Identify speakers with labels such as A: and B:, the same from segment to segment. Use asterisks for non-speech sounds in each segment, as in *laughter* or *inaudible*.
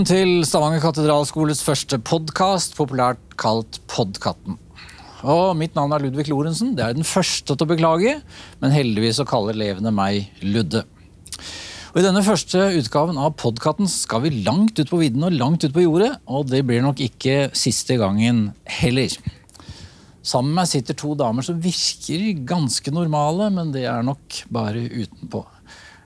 A: Velkommen til Stavanger katedralskoles første podkast, populært kalt Podkatten. Og Mitt navn er Ludvig Lorentzen. Det er den første til å beklage, men heldigvis så kaller elevene meg Ludde. Og I denne første utgaven av Podkatten skal vi langt ut på vidden og langt ut på jordet, og det blir nok ikke siste gangen heller. Sammen med meg sitter to damer som virker ganske normale, men det er nok bare utenpå.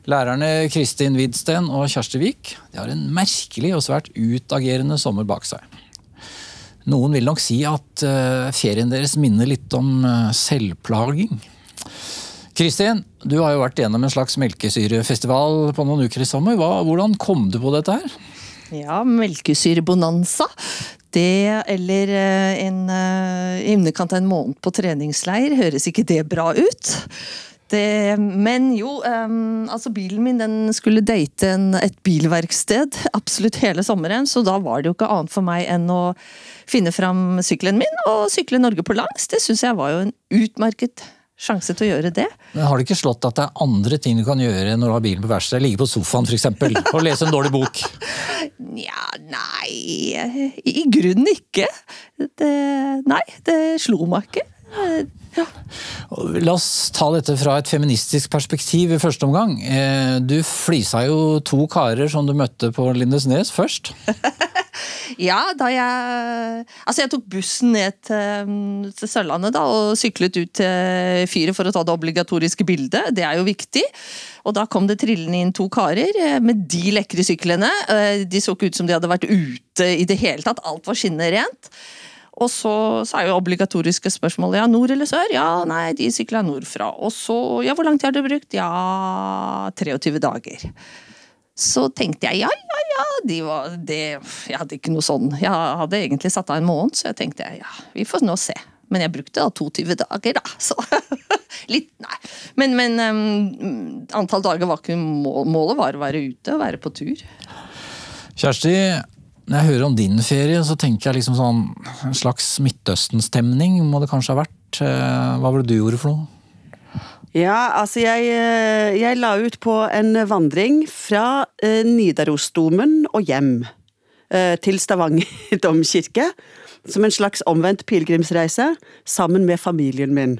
A: Lærerne Kristin Widsten og Kjersti Wiik har en merkelig og svært utagerende sommer bak seg. Noen vil nok si at uh, ferien deres minner litt om uh, selvplaging. Kristin, du har jo vært gjennom en slags melkesyrefestival på noen uker i sommer. Hva, hvordan kom du på dette her?
B: Ja, melkesyrebonanza. Det eller uh, en i av en måned på treningsleir, høres ikke det bra ut? Det, men jo, um, altså bilen min den skulle date en, et bilverksted absolutt hele sommeren, så da var det jo ikke annet for meg enn å finne fram sykkelen min og sykle Norge på langs. Det syns jeg var jo en utmerket sjanse til å gjøre det.
A: Men Har det ikke slått at det er andre ting du kan gjøre når du har bilen på verksted? Ligge på sofaen f.eks. og lese en dårlig bok? *laughs*
B: Nja, nei I grunnen ikke. Det, nei, det slo meg ikke.
A: Ja. La oss ta dette fra et feministisk perspektiv i første omgang. Eh, du flisa jo to karer som du møtte på Lindesnes først. *laughs*
B: ja, da jeg Altså, jeg tok bussen ned til, til Sørlandet da, og syklet ut til fyret for å ta det obligatoriske bildet. Det er jo viktig. Og da kom det trillende inn to karer eh, med de lekre syklene. Eh, de så ikke ut som de hadde vært ute i det hele tatt. Alt var skinnende rent. Og så, så, er jo obligatoriske spørsmål ja, nord eller sør? Ja, nei, de sykla nordfra. Og så, ja, hvor lang tid har du brukt? Ja, 23 dager. Så tenkte jeg ja, ja, ja, de var, det, jeg hadde ikke noe sånn Jeg hadde egentlig satt av en måned, så jeg tenkte ja, vi får nå se. Men jeg brukte da 22 dager, da. Så *laughs* litt, nei. Men, men um, antall dager var ikke mål, målet, var å være ute og være på tur.
A: Kjersti, når jeg hører om din ferie, så tenker jeg liksom sånn en slags Midtøsten-stemning må det kanskje ha vært. Eh, hva var det du gjorde for noe?
C: Ja, altså jeg, eh, jeg la ut på en vandring fra eh, Nidarosdomen og hjem til Stavanger *laughs* domkirke. Som en slags omvendt pilegrimsreise, sammen med familien min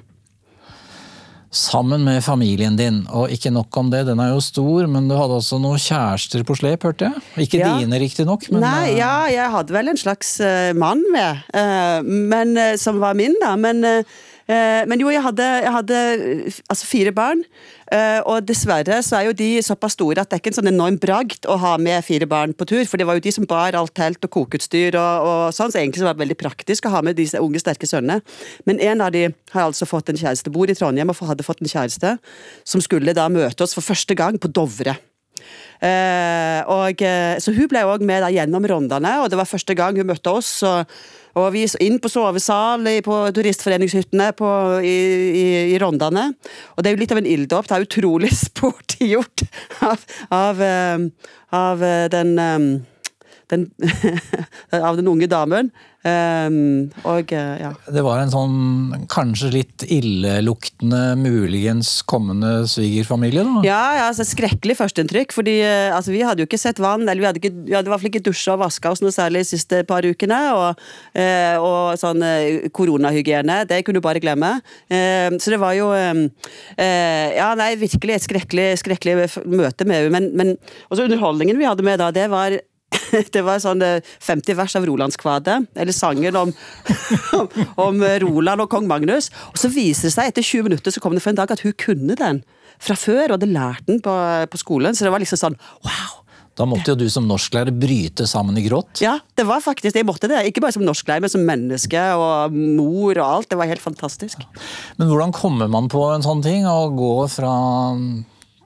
A: sammen med familien din. Og ikke nok om det, den er jo stor, men du hadde også noen kjærester på slep, hørte jeg? Ikke ja. dine, riktignok,
C: men Nei, eh, ja, jeg hadde vel en slags uh, mann med, uh, men, som var min, da. Men Eh, men jo, jeg hadde, jeg hadde altså fire barn, eh, og dessverre så er jo de såpass store at det er ikke en sånn enorm bragd å ha med fire barn på tur, for det var jo de som bar alt telt og kokeutstyr og, og sånn, så egentlig så var det veldig praktisk å ha med disse unge, sterke sønnene. Men en av de har altså fått en kjæreste, bor i Trondheim og hadde fått en kjæreste, som skulle da møte oss for første gang på Dovre. Uh, og, så hun ble òg med gjennom rondene, og det var første gang hun møtte oss. Og, og vi inn på sovesal på turistforeningshyttene på, i, i, i, Rondane. Og det er jo litt av en ilddåp. Det er utrolig *laughs* sporty gjort av, av, eh, av eh, den, eh, den *laughs* av den unge damen. Um, og, eh, ja.
A: Det var en sånn kanskje litt illeluktende, muligens kommende svigerfamilie? da?
C: Ja, ja altså skrekkelig førsteinntrykk. fordi uh, altså, vi hadde jo ikke sett vann, eller vi hadde, ikke, vi hadde i hvert fall ikke dusja og vaska oss noe særlig de siste par ukene. Og, uh, og sånn koronahygiene, det kunne du bare glemme. Ehm, så det var jo ehm, Ja, nei, virkelig et skrekkelig, skrekkelig møte med henne. Men, men også underholdningen vi hadde med da, det var *laughs* det var sånn 50 eh, vers av Rolandskvadet, eller sangen *laughs* om, om, om, Roland og kong Magnus. Og så viser det seg etter 20 minutter så kom det for en dag at hun kunne den fra før, og hadde lært den på, på skolen. Så det var liksom sånn wow!
A: Da måtte jo du som norsklærer bryte sammen i gråt?
C: Ja, det var faktisk jeg måtte det. Ikke bare som norsklærer, men som menneske og mor og alt. Det var helt fantastisk.
A: Men hvordan kommer man på en sånn ting? Å gå fra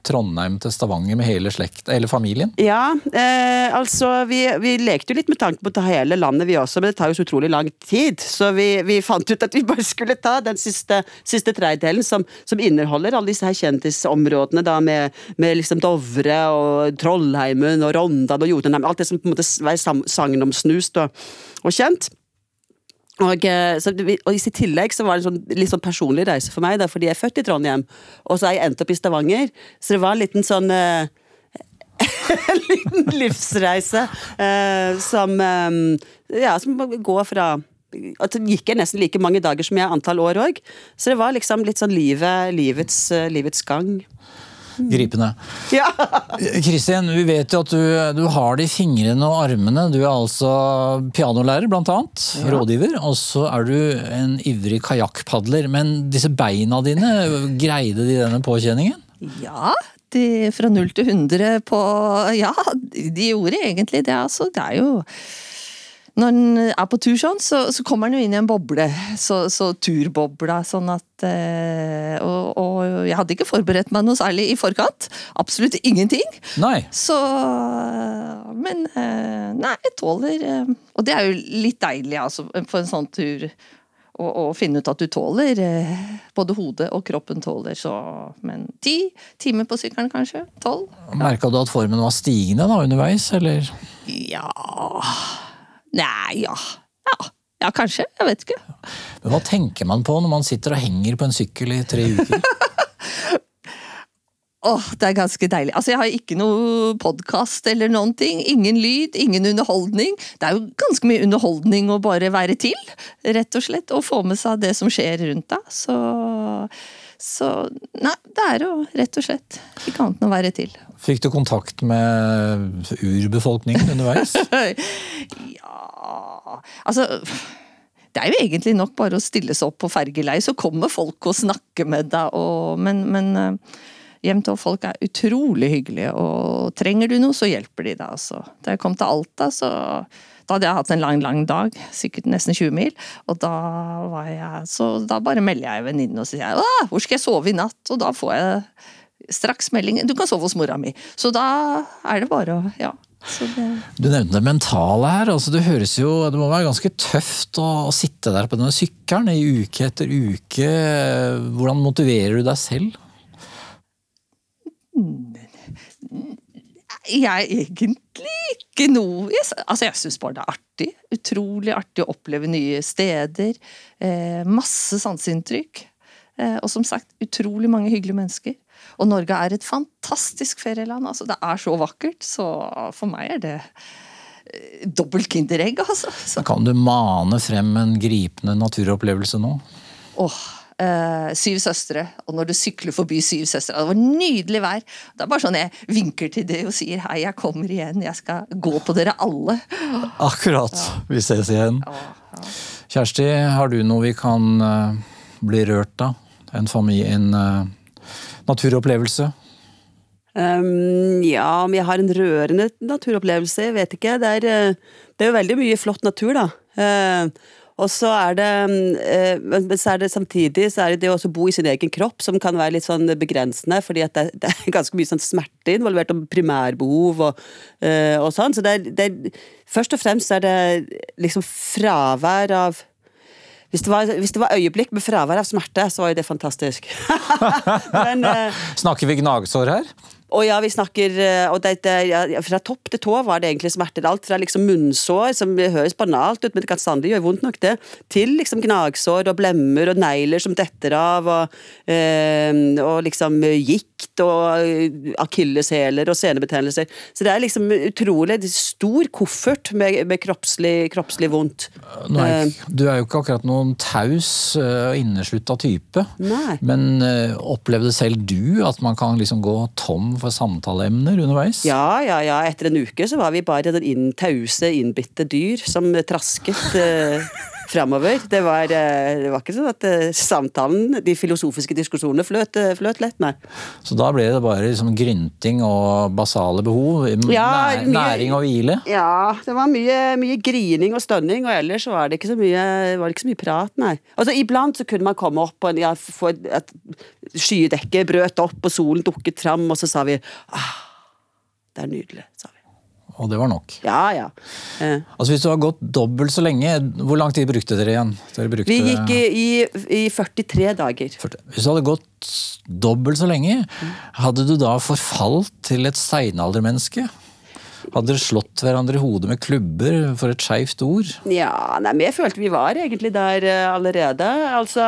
A: Trondheim til Stavanger med hele slekt, hele familien?
C: Ja, eh, altså vi, vi, lekte jo litt med tanken på å ta hele landet vi også, men det tar jo så utrolig lang tid. Så vi, vi fant ut at vi bare skulle ta den siste, siste tredjedelen som, som, inneholder alle disse her kjendisområdene da med, med liksom Dovre og Trollheimen og Rondane og Jotunheim. Alt det som på en måte var sagnomsnust og, og kjent. Og, eh, så, og, I tillegg så var det en sånn, litt sånn personlig reise for meg, da, fordi jeg er født i Trondheim. Og så har jeg endt opp i Stavanger. Så det var en liten sånn *laughs* uh, liten livsreise eh, som eh, Ja, som går fra at det gikk nesten like mange dager som jeg antall år òg. Så det var liksom litt sånn livet, livets, eh, livets gang.
A: Gripende.
C: Ja.
A: Kristin, vi vet jo at du, du har det i fingrene og armene. Du er altså pianolærer, blant annet. Rådgiver. Og så er du en ivrig kajakkpadler. Men disse beina dine, greide de denne påkjenningen?
B: Ja, de, fra null til 100 på Ja, de gjorde egentlig det, altså. Det er jo når en er på tur sånn, så, så kommer en jo inn i en boble. Så, så turbobla, sånn at eh, og, og, jeg hadde ikke forberedt meg noe særlig i forkant. Absolutt ingenting.
A: Nei.
B: Så Men eh, nei, jeg tåler eh, Og det er jo litt deilig, altså, på en sånn tur. Å, finne ut at du tåler. eh, Både hodet og kroppen tåler. Så Men ti timer på sykkelen, kanskje? Tolv?
A: Merka du at formen var stigende da underveis, eller?
B: Ja Nei, ja. ja. Ja, kanskje. Jeg vet ikke.
A: Men hva tenker man på når man sitter og henger på en sykkel i tre uker? *laughs*
B: Åh, det er ganske deilig. Altså, Jeg har ikke noe podkast eller noen ting. Ingen lyd, ingen underholdning. Det er jo ganske mye underholdning å bare være til, rett og slett. Og få med seg det som skjer rundt deg. Så, så Nei, det er jo rett og slett ikke annet enn å være til.
A: Fikk du kontakt med urbefolkningen underveis? *laughs*
B: ja Altså det er jo egentlig nok bare å stille seg opp på fergeleiet, så kommer folk og snakker med deg. Og, men, men eh, folk er utrolig hyggelige, og trenger du noe, så hjelper de deg. Altså. Da jeg kom til Alta, så da hadde jeg hatt en lang, lang dag, sikkert nesten 20 mil. Og da var jeg Så da bare melder jeg venninnen og sier Åh, hvor skal jeg sove i natt? Og da får jeg straks melding Du kan sove hos mora mi. Så da er det bare å Ja. Det
A: Du nevnte det mentale her. altså Det høres jo, det må være ganske tøft å, å sitte der på denne sykkelen i uke etter uke. Hvordan motiverer du deg selv?
B: Jeg egentlig ikke noe altså jeg syns bare det er artig. Utrolig artig å oppleve nye steder. Eh, masse sanseinntrykk. Eh, og som sagt, utrolig mange hyggelige mennesker. Og Norge er et fantastisk ferieland. altså Det er så vakkert. Så for meg er det eh, dobbelt Kinderegg, altså. Så,
A: Kan du mane frem en gripende naturopplevelse nå?
B: åh, eh, Syv søstre. Og når du sykler forbi Syv søstre Det var nydelig vær. Det er bare sånn jeg vinker til det og sier hei, jeg kommer igjen. Jeg skal gå på dere alle.
A: Akkurat. Vi ses igjen. Kjersti, har du noe vi kan eh, bli rørt av? En familie, en eh, naturopplevelse?
C: Um, ja, om jeg har en rørende naturopplevelse, jeg vet ikke. Det er, eh, det er jo veldig mye flott natur, da. Uh, og så er det eh, Men så er det samtidig så er det det å bo i sin egen kropp som kan være litt sånn begrensende, fordi det, *laughs* det er ganske mye sånn smerte involvert, og primærbehov og, og sånn. Så det er, det er Først og fremst er det liksom fravær av hvis det, var, hvis det var øyeblikk med fravær av smerte, så var jo det fantastisk. *laughs* Men eh,
A: Snakker vi gnagsår her?
C: Og ja, vi snakker eh, og det, det, ja, Fra topp til tå var det egentlig smerter. Alt fra liksom munnsår, som høres banalt ut, men det kan sannelig gjøre vondt nok, det, til liksom gnagsår og blemmer og negler som detter av, og, eh, og liksom gikt og eh, akilleshæler og senebetennelser. Så det er liksom utrolig stor koffert med, med kroppslig, kroppslig vondt.
A: Er, du er jo ikke akkurat noen taus eh, og inneslutta type.
C: Nei.
A: Men eh, opplevde selv du at man kan liksom gå tom for samtaleemner underveis?
C: Ja, ja, ja. Etter en uke så var vi bare den inn, tause, innbitte dyr som trasket eh, framover. Det var, eh, det var ikke sånn at eh, samtalen, de filosofiske diskusjonene, fløt, eh, fløt lett, nei.
A: Så da ble det bare liksom grynting og basale behov?
C: Ja,
A: nær,
C: mye-
A: næring og hvile?
C: Ja, det var mye, mye grining og stønning, og ellers var det ikke så mye, var det ikke så mye prat, nei. Altså, iblant så kunne man komme opp på en, ja, få et skydekket brøt opp, og solen dukket fram, og så sa vi ah, det er nydelig, sa vi.
A: Og det var nok.
C: Ja, ja. Eh.
A: Altså Hvis du har gått dobbelt så lenge, hvor lang tid brukte dere igjen? Dere brukte,
C: Vi gikk i, i, i 43 dager.
A: 40. Hvis du hadde gått dobbelt så lenge, hadde du da forfalt til et steinaldermenneske? Hadde dere slått hverandre i hodet med klubber for et skeivt ord?
C: Ja, nei, men jeg følte vi var egentlig der eh, allerede. Altså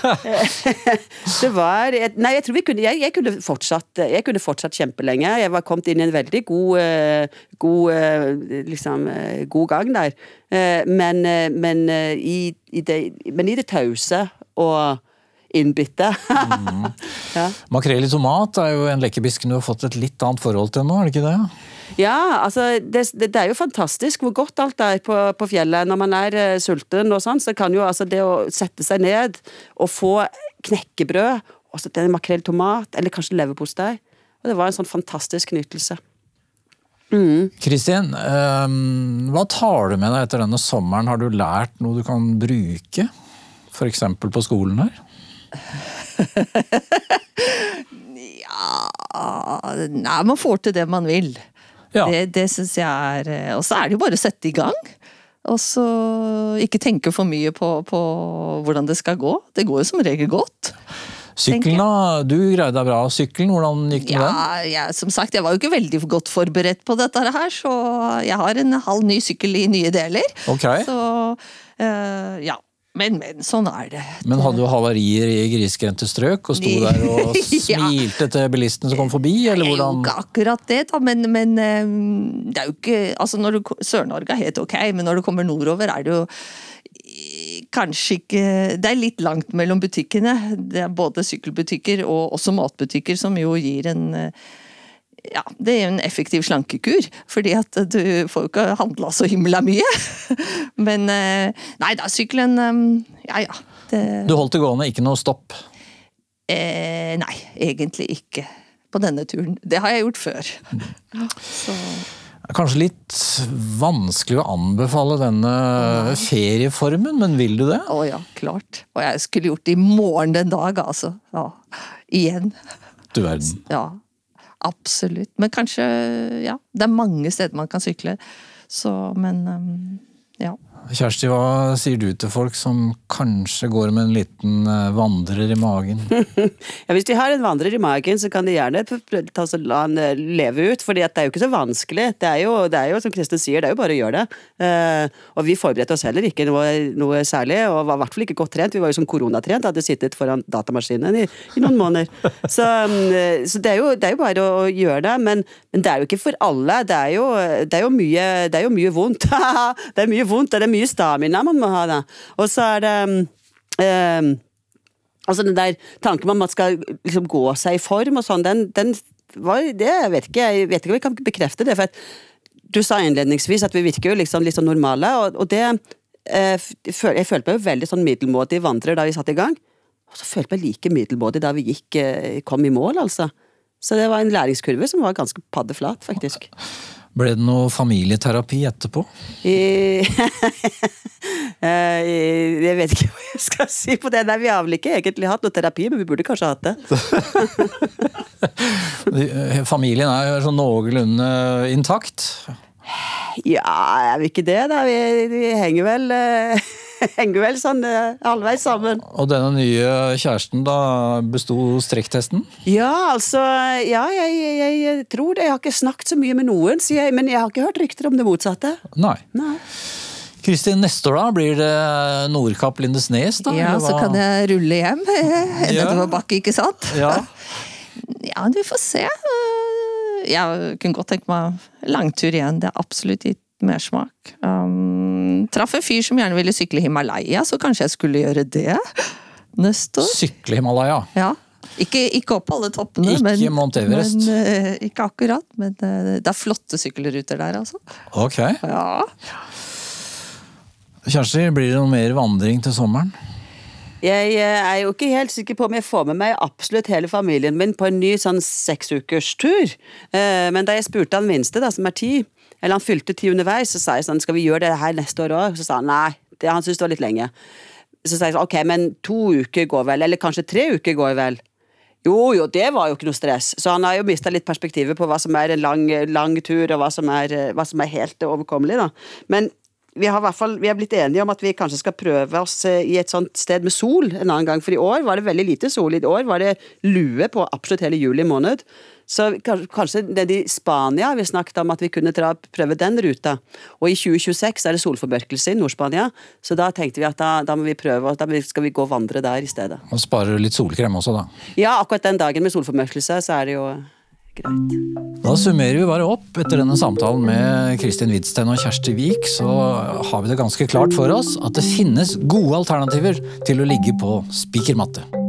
C: *laughs* *laughs* Det var Nei, jeg tror vi kunne Jeg, jeg kunne fortsatt Jeg kunne fortsatt kjempelenge. Jeg var kommet inn i en veldig god eh, God eh, liksom eh, God gang der. Eh, Men, eh, men, eh, i, i det, men i det tause og innbitte. *laughs* ja.
A: Makrell i tomat er jo en lekkerbisken du har fått et litt annet forhold til nå, er det ikke det?
C: Ja, altså det, det, det er jo fantastisk hvor godt alt er på, på fjellet. Når man er uh, sulten og sånn, så kan jo altså det å sette seg ned og få knekkebrød, og så en makrell tomat, eller kanskje leverpostei, og det var en sånn fantastisk nytelse.
A: Kristin, ehm, hva tar du med deg etter denne sommeren? Har du lært noe du kan bruke? F.eks. på skolen her? *laughs*
B: Ja Nei, man får til det man vil.
A: Ja.
B: Det, det syns jeg er eh, Og så er det jo bare å sette i gang. Og så ikke tenke for mye på, på hvordan det skal gå. Det går jo som regel godt.
A: Sykkelen, da? Du greide deg bra. Sykkelen, hvordan gikk det med den?
B: Ja, som sagt, jeg var jo ikke veldig godt forberedt på dette her, så jeg har en halv ny sykkel i nye deler.
A: Ok.
B: Så eh, ja. Men, men, sånn er det.
A: Men hadde du havarier i grisgrendte strøk og sto der og *laughs*
B: Ja.
A: smilte til bilistene som kom forbi, eller
B: Det er jo ikke akkurat det, da, men, men eh, det er jo ikke altså Sør-Norge er helt ok, men når du kommer nordover, er det jo kanskje ikke Det er litt langt mellom butikkene. Det er både sykkelbutikker og også matbutikker, som jo gir en eh, ja, det er jo en effektiv slankekur, fordi at du får jo ikke handla så himla mye. *laughs* Men eh, nei da, sykkelen eh, Ja ja. Det,
A: Du holdt det gående, ikke noe stopp.
B: Eh, nei, egentlig ikke på denne turen. Det har jeg gjort før. Så,
A: Kanskje litt vanskelig å anbefale denne ferieformen, men vil du det?
B: å ja, klart. Og jeg skulle gjort det i morgen den dag, altså. Ja, igjen.
A: Du verden.
B: Ja, absolutt. Men kanskje, ja. Det er mange steder man kan sykle. Så, men um, ja.
A: Kjersti, hva sier du til folk som kanskje går med en liten eh, vandrer i magen? *laughs*
C: Ja, Hvis de har en vandrer i magen, så kan de gjerne ta, så la han eh, leve ut, fordi det er jo ikke så vanskelig. Det er jo, det er jo som Kristin sier, det er jo bare å gjøre det. Eh, og vi forberedte oss heller ikke noe, noe særlig, og var i hvert fall ikke godt trent. Vi var jo som koronatrent, hadde sittet foran datamaskinen i, i noen måneder. *laughs* Så, mm, så det, er jo, det er jo bare å gjøre det, men, men det er jo ikke for alle. Det er jo, det er jo, mye, det er jo mye vondt. *laughs* det er mye vondt, det er mye stamina man må ha da. Og så er det eh, Altså den der tanken om at man skal liksom gå seg i form og sånn, den, den var det vet ikke, jeg vet ikke om jeg kan bekrefte det. for Du sa innledningsvis at vi virker jo liksom litt sånn normale, og, og det eh, jeg følte meg jo veldig sånn middelmådig vandrer da vi satte i gang. Og så følte jeg meg like middelmådig da vi gikk, eh, kom i mål, altså. Så det var en læringskurve som var ganske paddeflat, faktisk. *laughs*
A: Ble det noe familieterapi etterpå?
C: I, *laughs* Eh, jeg vet ikke hva jeg skal si på det. Nei, Vi har vel ikke egentlig hatt noe terapi, men vi burde kanskje hatt det. *laughs*
A: Familien er jo sånn noenlunde intakt.
C: Ja, er vi ikke det, da? Vi, vi henger vel eh, *laughs* Henger vel sånn eh, halvveis sammen.
A: Og denne nye kjæresten da besto strekktesten?
C: Ja, altså Ja, jeg, jeg, jeg tror det. Jeg har ikke snakket så mye med noen, sier jeg, men jeg har ikke hørt rykter om det motsatte.
A: Nei.
C: Nei.
A: Kristin, neste år da blir det Nordkapp Lindesnes, da?
B: ja, så kan jeg rulle hjem. *laughs*
A: Ja.
B: bakke, ikke sant?
A: Ja. *laughs*
B: Ja, du får se. Jeg kunne godt tenke meg langtur igjen. Det er absolutt gitt mersmak. Um, traff en fyr som gjerne ville sykle Himalaya, så kanskje jeg skulle gjøre det neste år.
A: Sykle Himalaya.
B: Ja. Ikke, ikke opp alle toppene,
A: Ikke
B: men,
A: Mount Everest.
B: men uh, ikke akkurat. Men uh, det er flotte sykkelruter der, altså.
A: Ok.
B: Ja.
A: Kjersti, blir det noe mer vandring til sommeren?
C: Jeg eh, er jo ikke helt sikker på om jeg får med meg absolutt hele familien min på en ny sånn seksukerstur. Eh, Men da jeg spurte han minste, da, som er ti, eller han fylte ti underveis, så sa jeg sånn, skal vi gjøre det her neste år òg? Så sa han nei, det, han syntes det var litt lenge. Så sa jeg sånn, ok, men to uker går vel, eller kanskje tre uker går vel? Jo, jo, det var jo ikke noe stress. Så han har jo mista litt perspektivet på hva som er en lang, lang tur, og hva som er, hva som er helt overkommelig, da. Men vi har, i hvert fall, vi har blitt enige om at vi kanskje skal prøve oss eh, i et sånt sted med sol en annen gang. For i år var det veldig lite sol. I år var det lue på absolutt hele juli måned. Så kanskje, nede i Spania vi snakket om at vi kunne prøve den ruta. Og i 2026 er det solformørkelse i Nord-Spania, så da tenkte vi at da, da må vi prøve, da skal vi gå og vandre der i stedet.
A: Og sparer du litt solkrem også, da.
C: Ja, akkurat den dagen med solformørkelse, så er det jo greit.
A: Da summerer vi bare opp. Etter denne samtalen med Kristin Widsten og Kjersti Wiik, så har vi det ganske klart for oss at det finnes gode alternativer til å ligge på spikermatte.